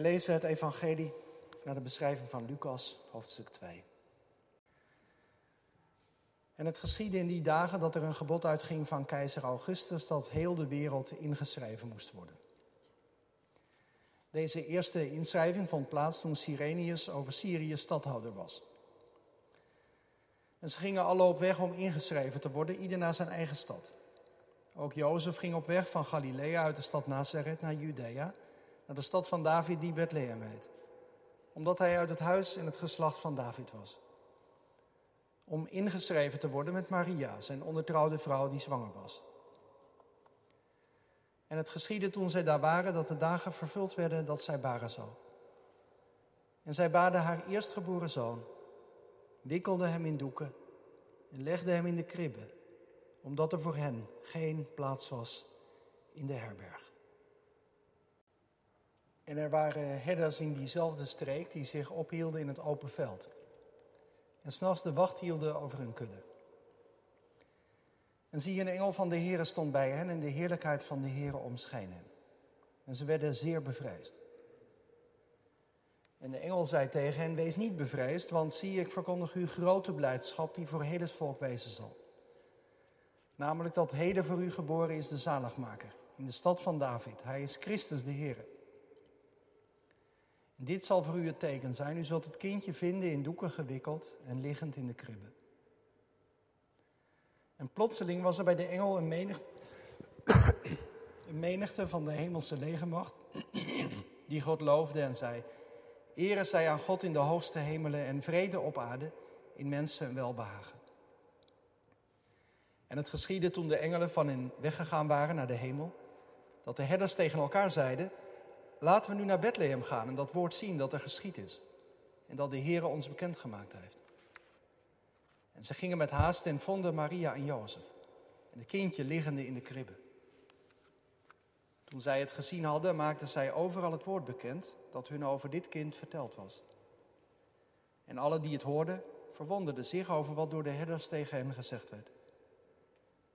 Wij lezen het Evangelie naar de beschrijving van Lucas, hoofdstuk 2. En het geschiedde in die dagen dat er een gebod uitging van keizer Augustus dat heel de wereld ingeschreven moest worden. Deze eerste inschrijving vond plaats toen Cyrenius over Syrië stadhouder was. En ze gingen alle op weg om ingeschreven te worden, ieder naar zijn eigen stad. Ook Jozef ging op weg van Galilea uit de stad Nazareth naar Judea, naar de stad van David die Bethlehem heet, omdat hij uit het huis en het geslacht van David was. Om ingeschreven te worden met Maria, zijn ondertrouwde vrouw die zwanger was. En het geschiedde toen zij daar waren dat de dagen vervuld werden dat zij baren zou. En zij baarde haar eerstgeboren zoon, wikkelde hem in doeken en legde hem in de kribbe, omdat er voor hen geen plaats was in de herberg. En er waren herders in diezelfde streek die zich ophielden in het open veld. En s'nachts de wacht hielden over hun kudde. En zie, een engel van de Heere stond bij hen en de heerlijkheid van de Heere omscheen hen. En ze werden zeer bevreesd. En de engel zei tegen hen, wees niet bevreesd, want zie, ik verkondig u grote blijdschap die voor heel het volk wezen zal. Namelijk dat heden voor u geboren is de zaligmaker in de stad van David. Hij is Christus de Heer. En dit zal voor u het teken zijn. U zult het kindje vinden in doeken gewikkeld en liggend in de kribbe. En plotseling was er bij de engel een menigte, een menigte van de hemelse legermacht die God loofde en zei... Ere zij aan God in de hoogste hemelen en vrede op aarde in mensen welbehagen. En het geschiedde toen de engelen van hen weggegaan waren naar de hemel, dat de herders tegen elkaar zeiden, laten we nu naar Bethlehem gaan en dat woord zien dat er geschied is en dat de Heere ons bekendgemaakt heeft. En ze gingen met haast en vonden Maria en Jozef en het kindje liggende in de kribbe. Toen zij het gezien hadden, maakten zij overal het woord bekend dat hun over dit kind verteld was. En alle die het hoorden, verwonderden zich over wat door de herders tegen hen gezegd werd.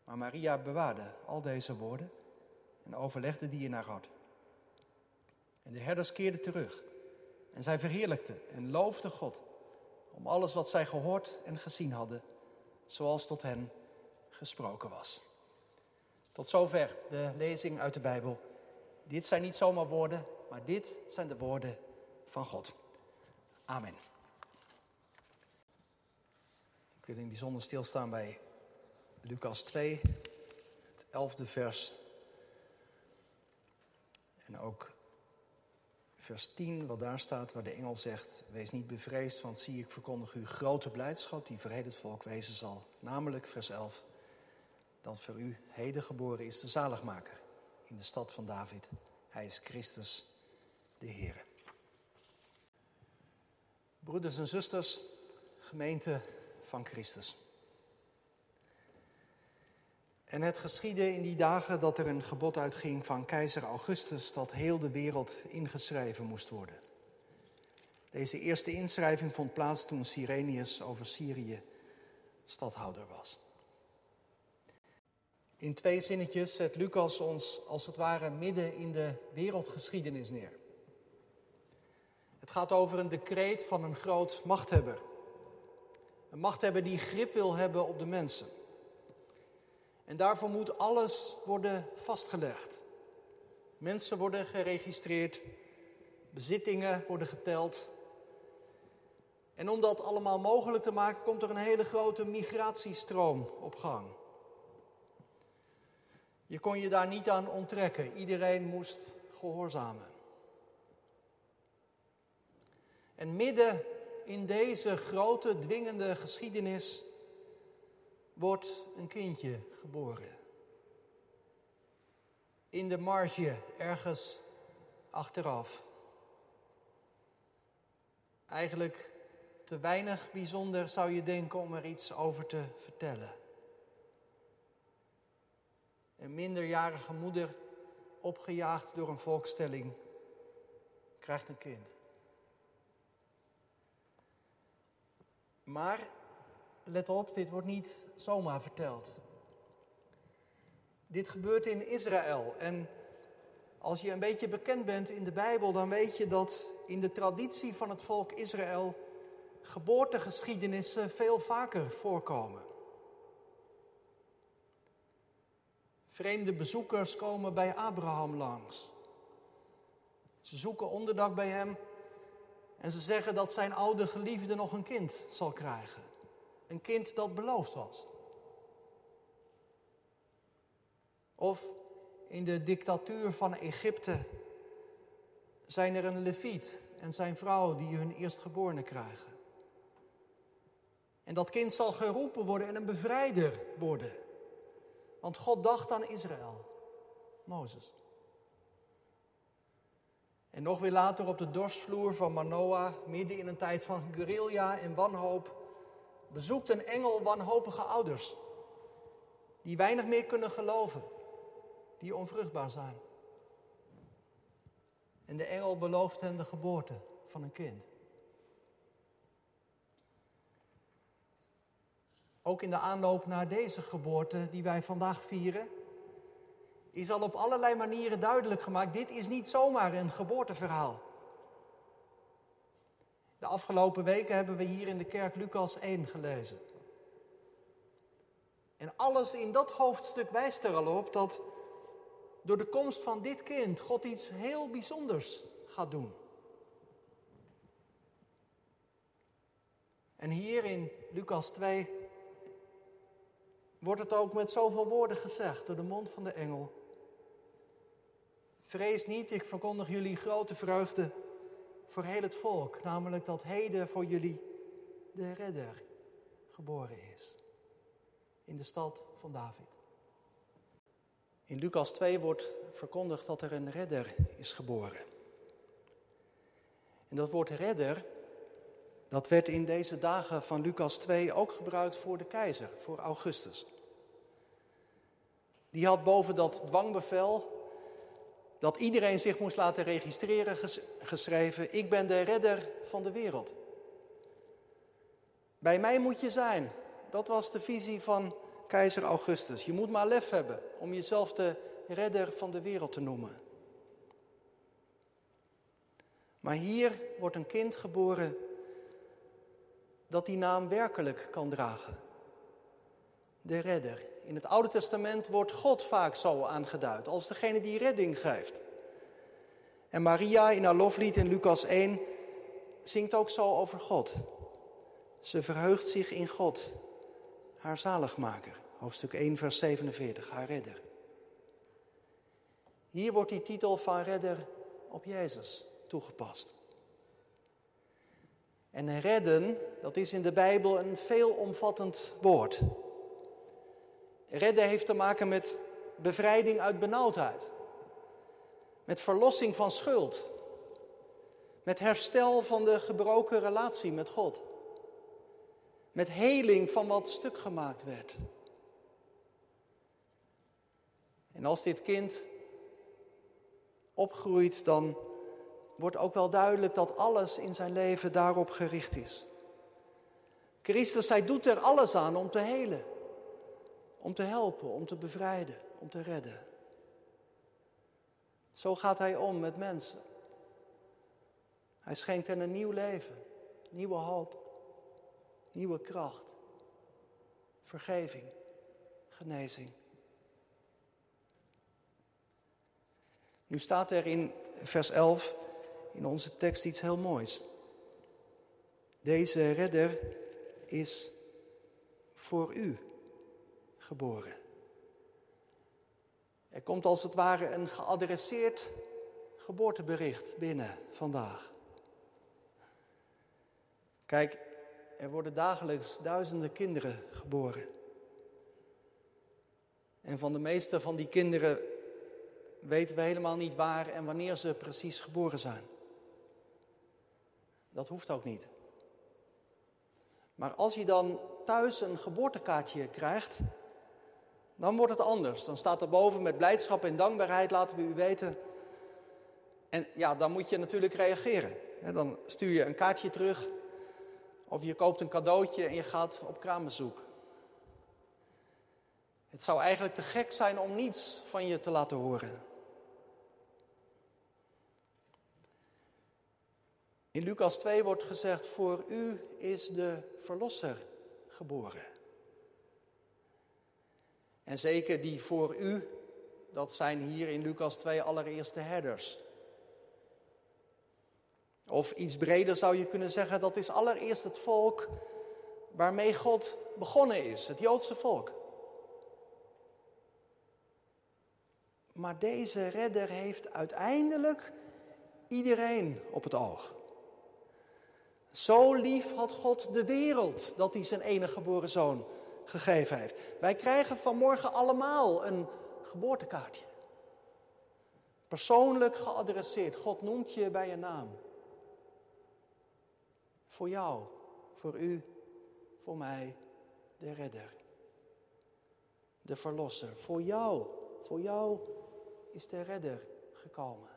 Maar Maria bewaarde al deze woorden en overlegde die in haar hart. En de herders keerden terug en zij verheerlijkten en loofden God om alles wat zij gehoord en gezien hadden, zoals tot hen gesproken was. Tot zover de lezing uit de Bijbel. Dit zijn niet zomaar woorden, maar dit zijn de woorden van God. Amen. Ik wil in bijzonder stilstaan bij Lucas 2, het elfde vers. En ook vers 10, wat daar staat, waar de engel zegt: Wees niet bevreesd, want zie, ik verkondig u grote blijdschap die voor het volk wezen zal. Namelijk vers 11, dat voor u heden geboren is de zaligmaker in de stad van David. Hij is Christus, de Heer. Broeders en zusters, gemeente van Christus. En het geschiedde in die dagen dat er een gebod uitging van keizer Augustus dat heel de wereld ingeschreven moest worden. Deze eerste inschrijving vond plaats toen Cyrenius over Syrië stadhouder was. In twee zinnetjes zet Lucas ons als het ware midden in de wereldgeschiedenis neer. Het gaat over een decreet van een groot machthebber. Een machthebber die grip wil hebben op de mensen. En daarvoor moet alles worden vastgelegd. Mensen worden geregistreerd, bezittingen worden geteld. En om dat allemaal mogelijk te maken, komt er een hele grote migratiestroom op gang. Je kon je daar niet aan onttrekken. Iedereen moest gehoorzamen. En midden in deze grote dwingende geschiedenis wordt een kindje geboren. In de marge, ergens achteraf. Eigenlijk te weinig bijzonder zou je denken om er iets over te vertellen. Een minderjarige moeder, opgejaagd door een volkstelling, krijgt een kind. Maar let op, dit wordt niet zomaar verteld. Dit gebeurt in Israël en Als je een beetje bekend bent in de Bijbel, dan weet je dat in de traditie van het volk Israël geboortegeschiedenissen veel vaker voorkomen. Vreemde bezoekers komen bij Abraham langs. Ze zoeken onderdak bij hem en ze zeggen dat zijn oude geliefde nog een kind zal krijgen. Een kind dat beloofd was. Of in de dictatuur van Egypte zijn er een leviet en zijn vrouw die hun eerstgeborene krijgen. En dat kind zal geroepen worden en een bevrijder worden. Want God dacht aan Israël, Mozes. En nog weer later op de dorsvloer van Manoah, midden in een tijd van guerrilla en wanhoop, bezoekt een engel wanhopige ouders, die weinig meer kunnen geloven, die onvruchtbaar zijn. En de engel belooft hen de geboorte van een kind. Ook in de aanloop naar deze geboorte die wij vandaag vieren, is al op allerlei manieren duidelijk gemaakt, dit is niet zomaar een geboorteverhaal. De afgelopen weken hebben we hier in de kerk Lucas 1 gelezen. En alles in dat hoofdstuk wijst er al op dat door de komst van dit kind God iets heel bijzonders gaat doen. En hier in Lucas 2 wordt het ook met zoveel woorden gezegd door de mond van de engel. Vrees niet, ik verkondig jullie grote vreugde voor heel het volk, namelijk dat heden voor jullie de redder geboren is in de stad van David. In Lucas 2 wordt verkondigd dat er een redder is geboren. En dat woord redder, dat werd in deze dagen van Lucas 2 ook gebruikt voor de keizer, voor Augustus. Die had boven dat dwangbevel dat iedereen zich moest laten registreren geschreven, ik ben de redder van de wereld. Bij mij moet je zijn. Dat was de visie van keizer Augustus. Je moet maar lef hebben om jezelf de redder van de wereld te noemen. Maar hier wordt een kind geboren dat die naam werkelijk kan dragen. De redder. In het Oude Testament wordt God vaak zo aangeduid, als degene die redding geeft. En Maria in haar loflied in Lucas 1 zingt ook zo over God. Ze verheugt zich in God, haar zaligmaker. Hoofdstuk 1, vers 47, haar redder. Hier wordt die titel van redder op Jezus toegepast. En redden, dat is in de Bijbel een veelomvattend woord. Redden heeft te maken met bevrijding uit benauwdheid. Met verlossing van schuld. Met herstel van de gebroken relatie met God. Met heling van wat stuk gemaakt werd. En als dit kind opgroeit, dan wordt ook wel duidelijk dat alles in zijn leven daarop gericht is. Christus, hij doet er alles aan om te helen, om te helpen, om te bevrijden, om te redden. Zo gaat hij om met mensen. Hij schenkt hen een nieuw leven, nieuwe hoop, nieuwe kracht, vergeving, genezing. Nu staat er in vers 11 in onze tekst iets heel moois. Deze redder is voor u geboren. Er komt als het ware een geadresseerd geboortebericht binnen vandaag. Kijk, er worden dagelijks duizenden kinderen geboren. En van de meeste van die kinderen weten we helemaal niet waar en wanneer ze precies geboren zijn. Dat hoeft ook niet. Maar als je dan thuis een geboortekaartje krijgt, dan wordt het anders. Dan staat er boven met blijdschap en dankbaarheid laten we u weten. En ja, dan moet je natuurlijk reageren. Dan stuur je een kaartje terug. Of je koopt een cadeautje en je gaat op kraambezoek. Het zou eigenlijk te gek zijn om niets van je te laten horen. In Lucas 2 wordt gezegd: Voor u is de verlosser geboren. En zeker die voor u, dat zijn hier in Lucas 2 allereerste herders. Of iets breder zou je kunnen zeggen, dat is allereerst het volk waarmee God begonnen is, het Joodse volk. Maar deze redder heeft uiteindelijk iedereen op het oog. Zo lief had God de wereld dat hij zijn enige geboren zoon gegeven heeft. Wij krijgen vanmorgen allemaal een geboortekaartje. Persoonlijk geadresseerd. God noemt je bij je naam. Voor jou, voor u, voor mij, de redder. De verlosser. Voor jou, voor jou is de redder gekomen.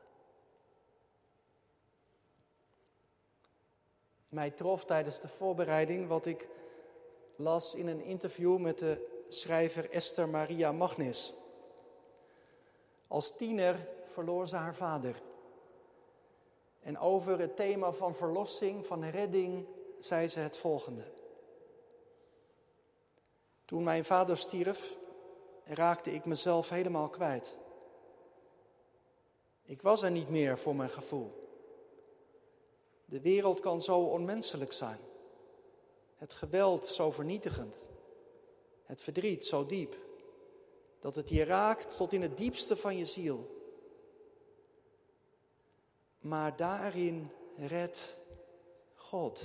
Mij trof tijdens de voorbereiding wat ik las in een interview met de schrijver Esther Maria Magnis. Als tiener verloor ze haar vader. En over het thema van verlossing, van redding, zei ze het volgende. Toen mijn vader stierf, raakte ik mezelf helemaal kwijt. Ik was er niet meer voor mijn gevoel. De wereld kan zo onmenselijk zijn. Het geweld zo vernietigend. Het verdriet zo diep. Dat het je raakt tot in het diepste van je ziel. Maar daarin redt God.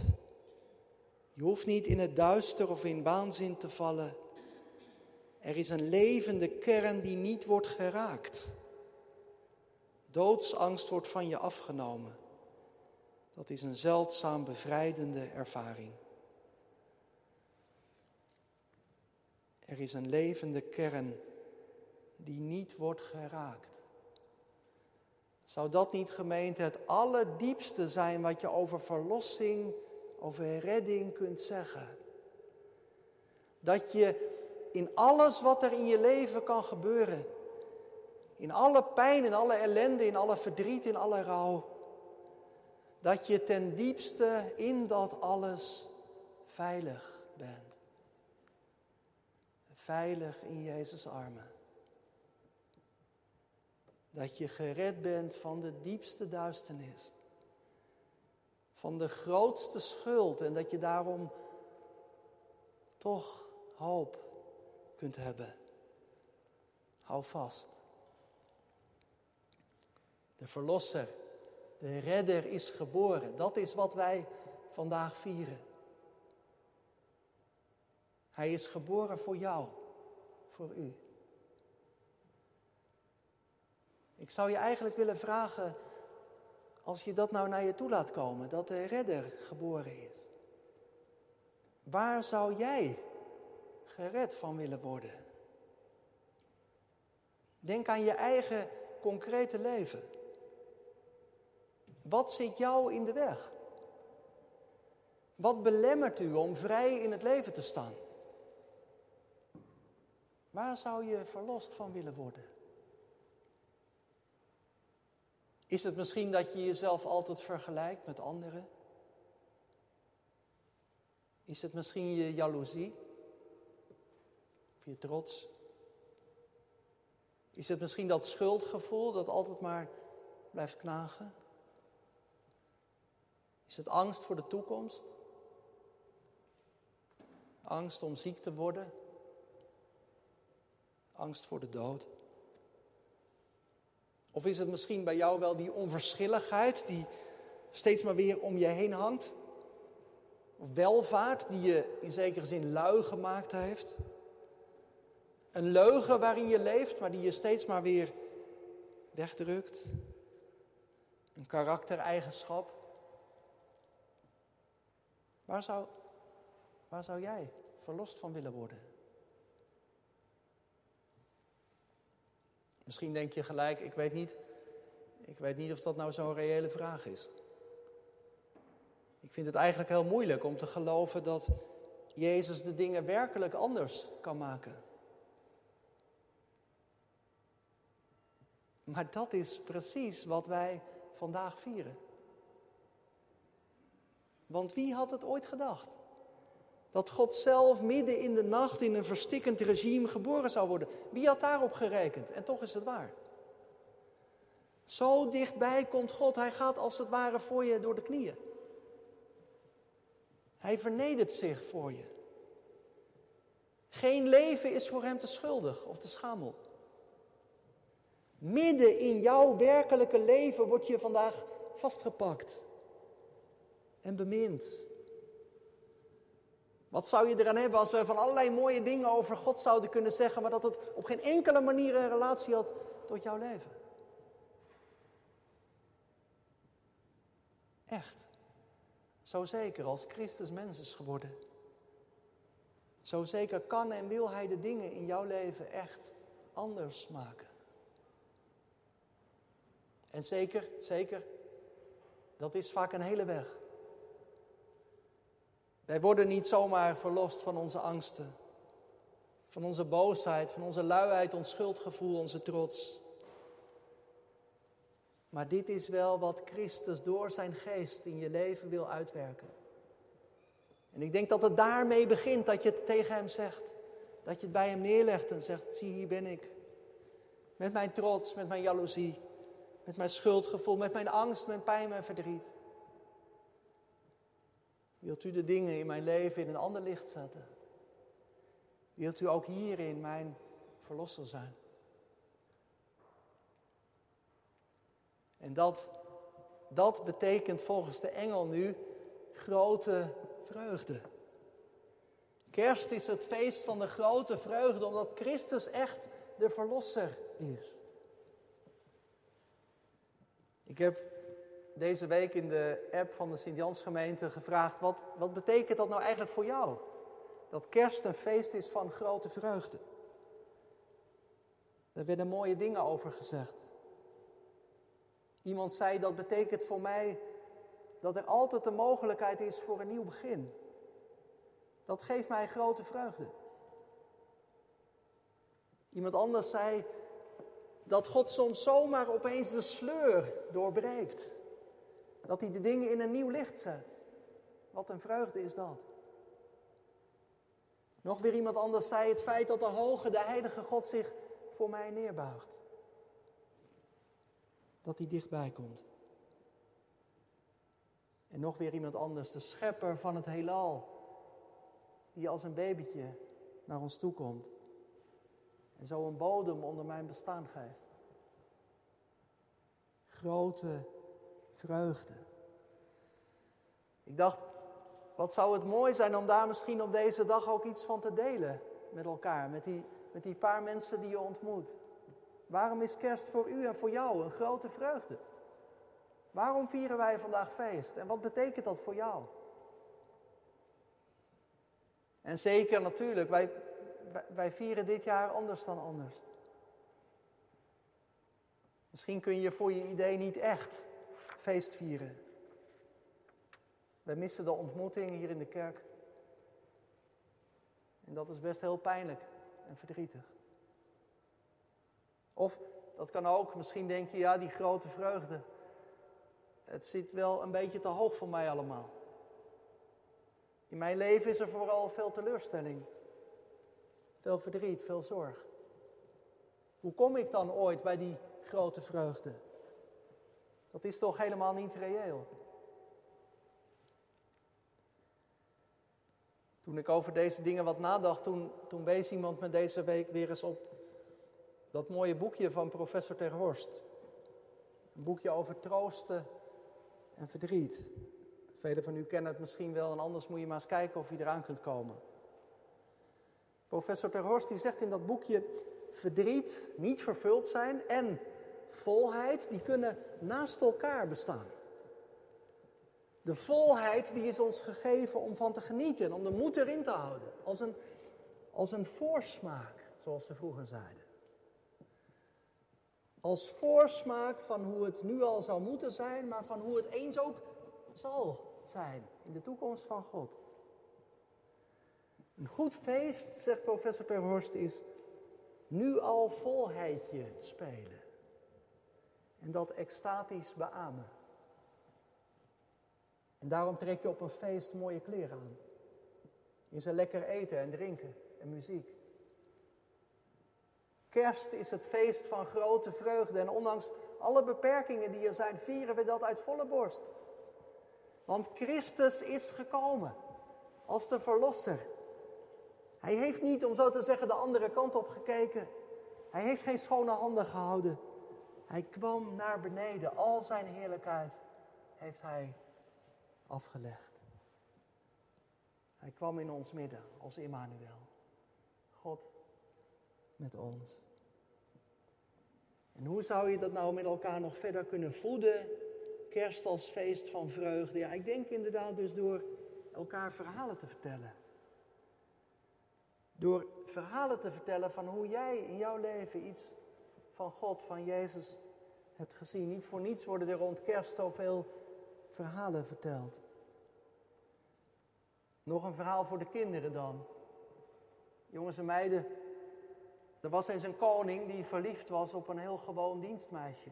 Je hoeft niet in het duister of in waanzin te vallen. Er is een levende kern die niet wordt geraakt. Doodsangst wordt van je afgenomen. Dat is een zeldzaam bevrijdende ervaring. Er is een levende kern die niet wordt geraakt. Zou dat niet, gemeente, het allerdiepste zijn wat je over verlossing, over redding kunt zeggen? Dat je in alles wat er in je leven kan gebeuren, in alle pijn, in alle ellende, in alle verdriet, in alle rouw, dat je ten diepste in dat alles veilig bent. Veilig in Jezus' armen. Dat je gered bent van de diepste duisternis. Van de grootste schuld en dat je daarom toch hoop kunt hebben. Hou vast. De Verlosser, de Redder is geboren. Dat is wat wij vandaag vieren. Hij is geboren voor jou, voor u. Ik zou je eigenlijk willen vragen, als je dat nou naar je toe laat komen, dat de redder geboren is. Waar zou jij gered van willen worden? Denk aan je eigen concrete leven. Wat zit jou in de weg? Wat belemmert u om vrij in het leven te staan? Waar zou je verlost van willen worden? Is het misschien dat je jezelf altijd vergelijkt met anderen? Is het misschien je jaloezie? Of je trots? Is het misschien dat schuldgevoel dat altijd maar blijft knagen? Is het angst voor de toekomst? Angst om ziek te worden? Angst voor de dood? Of is het misschien bij jou wel die onverschilligheid die steeds maar weer om je heen hangt? Of welvaart die je in zekere zin lui gemaakt heeft? Een leugen waarin je leeft, maar die je steeds maar weer wegdrukt? Een karaktereigenschap? Waar zou, waar zou jij verlost van willen worden? Misschien denk je gelijk, ik weet niet, ik weet niet of dat nou zo'n reële vraag is. Ik vind het eigenlijk heel moeilijk om te geloven dat Jezus de dingen werkelijk anders kan maken. Maar dat is precies wat wij vandaag vieren. Want wie had het ooit gedacht? Dat God zelf midden in de nacht in een verstikkend regime geboren zou worden. Wie had daarop gerekend? En toch is het waar. Zo dichtbij komt God. Hij gaat als het ware voor je door de knieën. Hij vernedert zich voor je. Geen leven is voor hem te schuldig of te schamel. Midden in jouw werkelijke leven word je vandaag vastgepakt en bemind. Wat zou je eraan hebben als we van allerlei mooie dingen over God zouden kunnen zeggen, maar dat het op geen enkele manier een relatie had tot jouw leven? Echt. Zo zeker als Christus mens is geworden. Zo zeker kan en wil Hij de dingen in jouw leven echt anders maken. En zeker, zeker, dat is vaak een hele weg. Wij worden niet zomaar verlost van onze angsten, van onze boosheid, van onze luiheid, ons schuldgevoel, onze trots. Maar dit is wel wat Christus door zijn geest in je leven wil uitwerken. En ik denk dat het daarmee begint, dat je het tegen hem zegt. Dat je het bij hem neerlegt en zegt, zie hier ben ik. Met mijn trots, met mijn jaloezie, met mijn schuldgevoel, met mijn angst, mijn pijn, mijn verdriet. Wilt u de dingen in mijn leven in een ander licht zetten? Wilt u ook hierin mijn verlosser zijn? En dat, dat betekent volgens de engel nu grote vreugde. Kerst is het feest van de grote vreugde, omdat Christus echt de Verlosser is. Ik heb deze week in de app van de Sint-Jansgemeente gevraagd: wat, wat betekent dat nou eigenlijk voor jou? Dat kerst een feest is van grote vreugde. Daar werden mooie dingen over gezegd. Iemand zei dat betekent voor mij dat er altijd de mogelijkheid is voor een nieuw begin. Dat geeft mij grote vreugde. Iemand anders zei dat God soms zomaar opeens de sleur doorbreekt. Dat hij de dingen in een nieuw licht zet. Wat een vreugde is dat. Nog weer iemand anders zei het feit dat de hoge, de heilige God zich voor mij neerbuigt. Dat hij dichtbij komt. En nog weer iemand anders, de schepper van het heelal, die als een babytje naar ons toe komt. En zo een bodem onder mijn bestaan geeft. Grote vreugde. Ik dacht, wat zou het mooi zijn om daar misschien op deze dag ook iets van te delen met elkaar, met die, met die paar mensen die je ontmoet. Waarom is kerst voor u en voor jou een grote vreugde? Waarom vieren wij vandaag feest en wat betekent dat voor jou? En zeker natuurlijk, wij, wij vieren dit jaar anders dan anders. Misschien kun je voor je idee niet echt feest vieren. Wij missen de ontmoeting hier in de kerk. En dat is best heel pijnlijk en verdrietig. Of dat kan ook, misschien denk je, ja, die grote vreugde. Het zit wel een beetje te hoog voor mij allemaal. In mijn leven is er vooral veel teleurstelling. Veel verdriet, veel zorg. Hoe kom ik dan ooit bij die grote vreugde? Dat is toch helemaal niet reëel? Toen ik over deze dingen wat nadacht, toen, toen wees iemand me deze week weer eens op dat mooie boekje van professor Ter Horst. Een boekje over troosten en verdriet. Velen van u kennen het misschien wel en anders moet je maar eens kijken of je eraan kunt komen. Professor Ter Horst die zegt in dat boekje, verdriet, niet vervuld zijn en volheid, die kunnen naast elkaar bestaan. De volheid die is ons gegeven om van te genieten, om de moed erin te houden. Als een, als een voorsmaak, zoals ze vroeger zeiden. Als voorsmaak van hoe het nu al zou moeten zijn, maar van hoe het eens ook zal zijn in de toekomst van God. Een goed feest, zegt professor Terhorst, is nu al volheidje spelen. En dat extatisch beamen. En daarom trek je op een feest mooie kleren aan. Je ze lekker eten en drinken en muziek. Kerst is het feest van grote vreugde en ondanks alle beperkingen die er zijn, vieren we dat uit volle borst. Want Christus is gekomen als de Verlosser. Hij heeft niet, om zo te zeggen, de andere kant op gekeken. Hij heeft geen schone handen gehouden. Hij kwam naar beneden. Al zijn heerlijkheid heeft hij afgelegd. Hij kwam in ons midden als Immanuel. God met ons. En hoe zou je dat nou met elkaar nog verder kunnen voeden? Kerst als feest van vreugde. Ja, ik denk inderdaad dus door elkaar verhalen te vertellen. Door verhalen te vertellen van hoe jij in jouw leven iets van God, van Jezus hebt gezien. Niet voor niets worden er rond kerst zoveel verhalen verteld. Nog een verhaal voor de kinderen dan. Jongens en meiden, er was eens een koning die verliefd was op een heel gewoon dienstmeisje.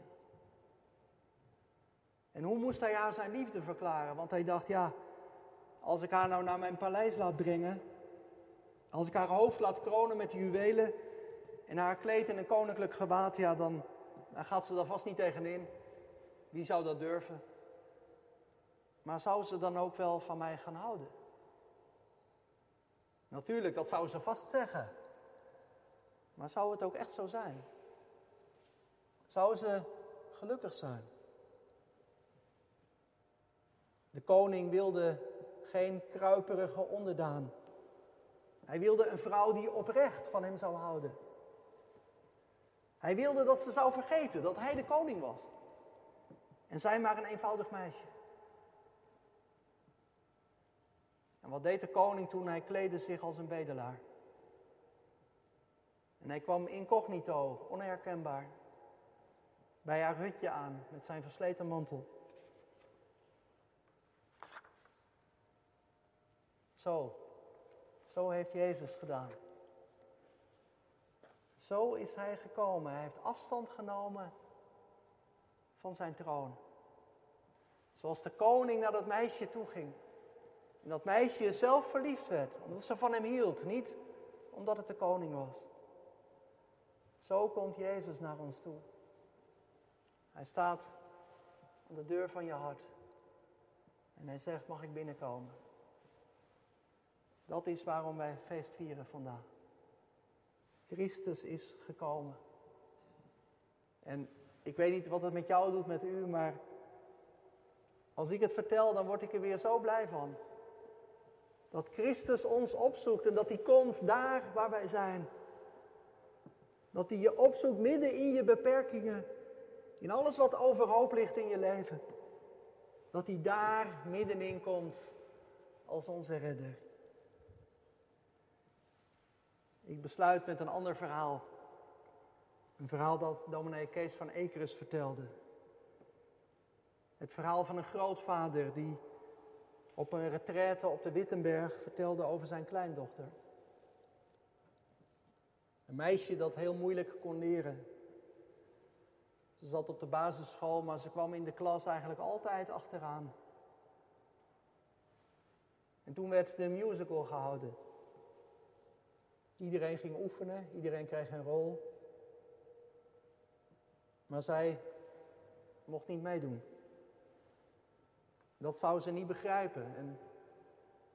En hoe moest hij haar zijn liefde verklaren? Want hij dacht, ja, als ik haar nou naar mijn paleis laat brengen, als ik haar hoofd laat kronen met juwelen en haar kleed in een koninklijk gewaad, ja, dan, dan gaat ze daar vast niet tegenin. Wie zou dat durven? Maar zou ze dan ook wel van mij gaan houden? Natuurlijk, dat zou ze vast zeggen. Maar zou het ook echt zo zijn? Zou ze gelukkig zijn? De koning wilde geen kruiperige onderdaan. Hij wilde een vrouw die oprecht van hem zou houden. Hij wilde dat ze zou vergeten dat hij de koning was. En zij maar een eenvoudig meisje. En wat deed de koning toen hij kleedde zich als een bedelaar? En hij kwam incognito, onherkenbaar, bij haar hutje aan met zijn versleten mantel. Zo, zo heeft Jezus gedaan. Zo is hij gekomen. Hij heeft afstand genomen van zijn troon. Zoals de koning naar dat meisje toe ging. En dat meisje zelf verliefd werd, omdat ze van hem hield, niet omdat het de koning was. Zo komt Jezus naar ons toe. Hij staat aan de deur van je hart. En hij zegt, mag ik binnenkomen? Dat is waarom wij feest vieren vandaag. Christus is gekomen. En ik weet niet wat het met jou doet, met u, maar als ik het vertel, dan word ik er weer zo blij van. Dat Christus ons opzoekt en dat hij komt daar waar wij zijn. Dat hij je opzoekt midden in je beperkingen, in alles wat overhoop ligt in je leven. Dat hij daar middenin komt als onze redder. Ik besluit met een ander verhaal. Een verhaal dat dominee Kees van Ekeres vertelde. Het verhaal van een grootvader die op een retraite op de Wittenberg vertelde over zijn kleindochter. Een meisje dat heel moeilijk kon leren. Ze zat op de basisschool, maar ze kwam in de klas eigenlijk altijd achteraan. En toen werd de musical gehouden. Iedereen ging oefenen, iedereen kreeg een rol. Maar zij mocht niet meedoen. Dat zou ze niet begrijpen en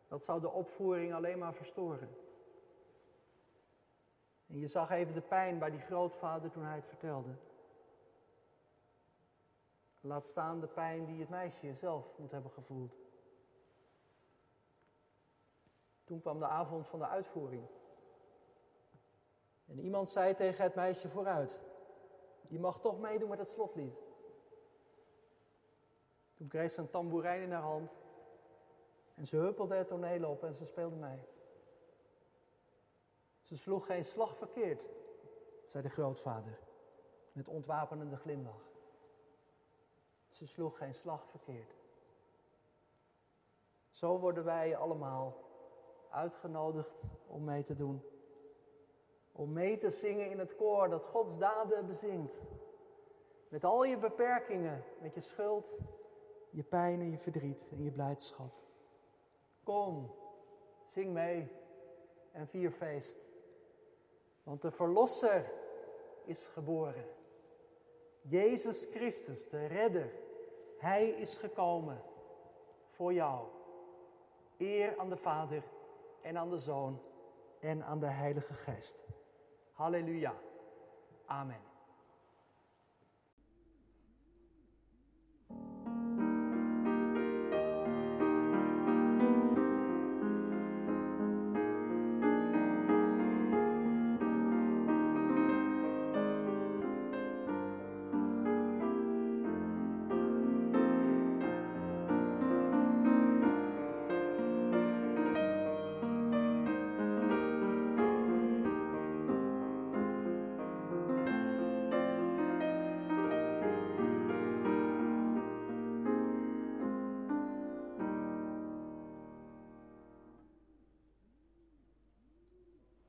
dat zou de opvoering alleen maar verstoren. En je zag even de pijn bij die grootvader toen hij het vertelde. Laat staan de pijn die het meisje zelf moet hebben gevoeld. Toen kwam de avond van de uitvoering. En iemand zei tegen het meisje vooruit: Je mag toch meedoen met het slotlied. Toen kreeg ze een tamboerijn in haar hand. En ze huppelde het toneel op en ze speelde mee. Ze sloeg geen slag verkeerd, zei de grootvader met ontwapenende glimlach. Ze sloeg geen slag verkeerd. Zo worden wij allemaal uitgenodigd om mee te doen. Om mee te zingen in het koor dat Gods daden bezingt. Met al je beperkingen, met je schuld, je pijn en je verdriet en je blijdschap. Kom, zing mee en vier feest. Want de Verlosser is geboren. Jezus Christus, de Redder, Hij is gekomen voor jou. Eer aan de Vader en aan de Zoon en aan de Heilige Geest. Halleluja. Amen.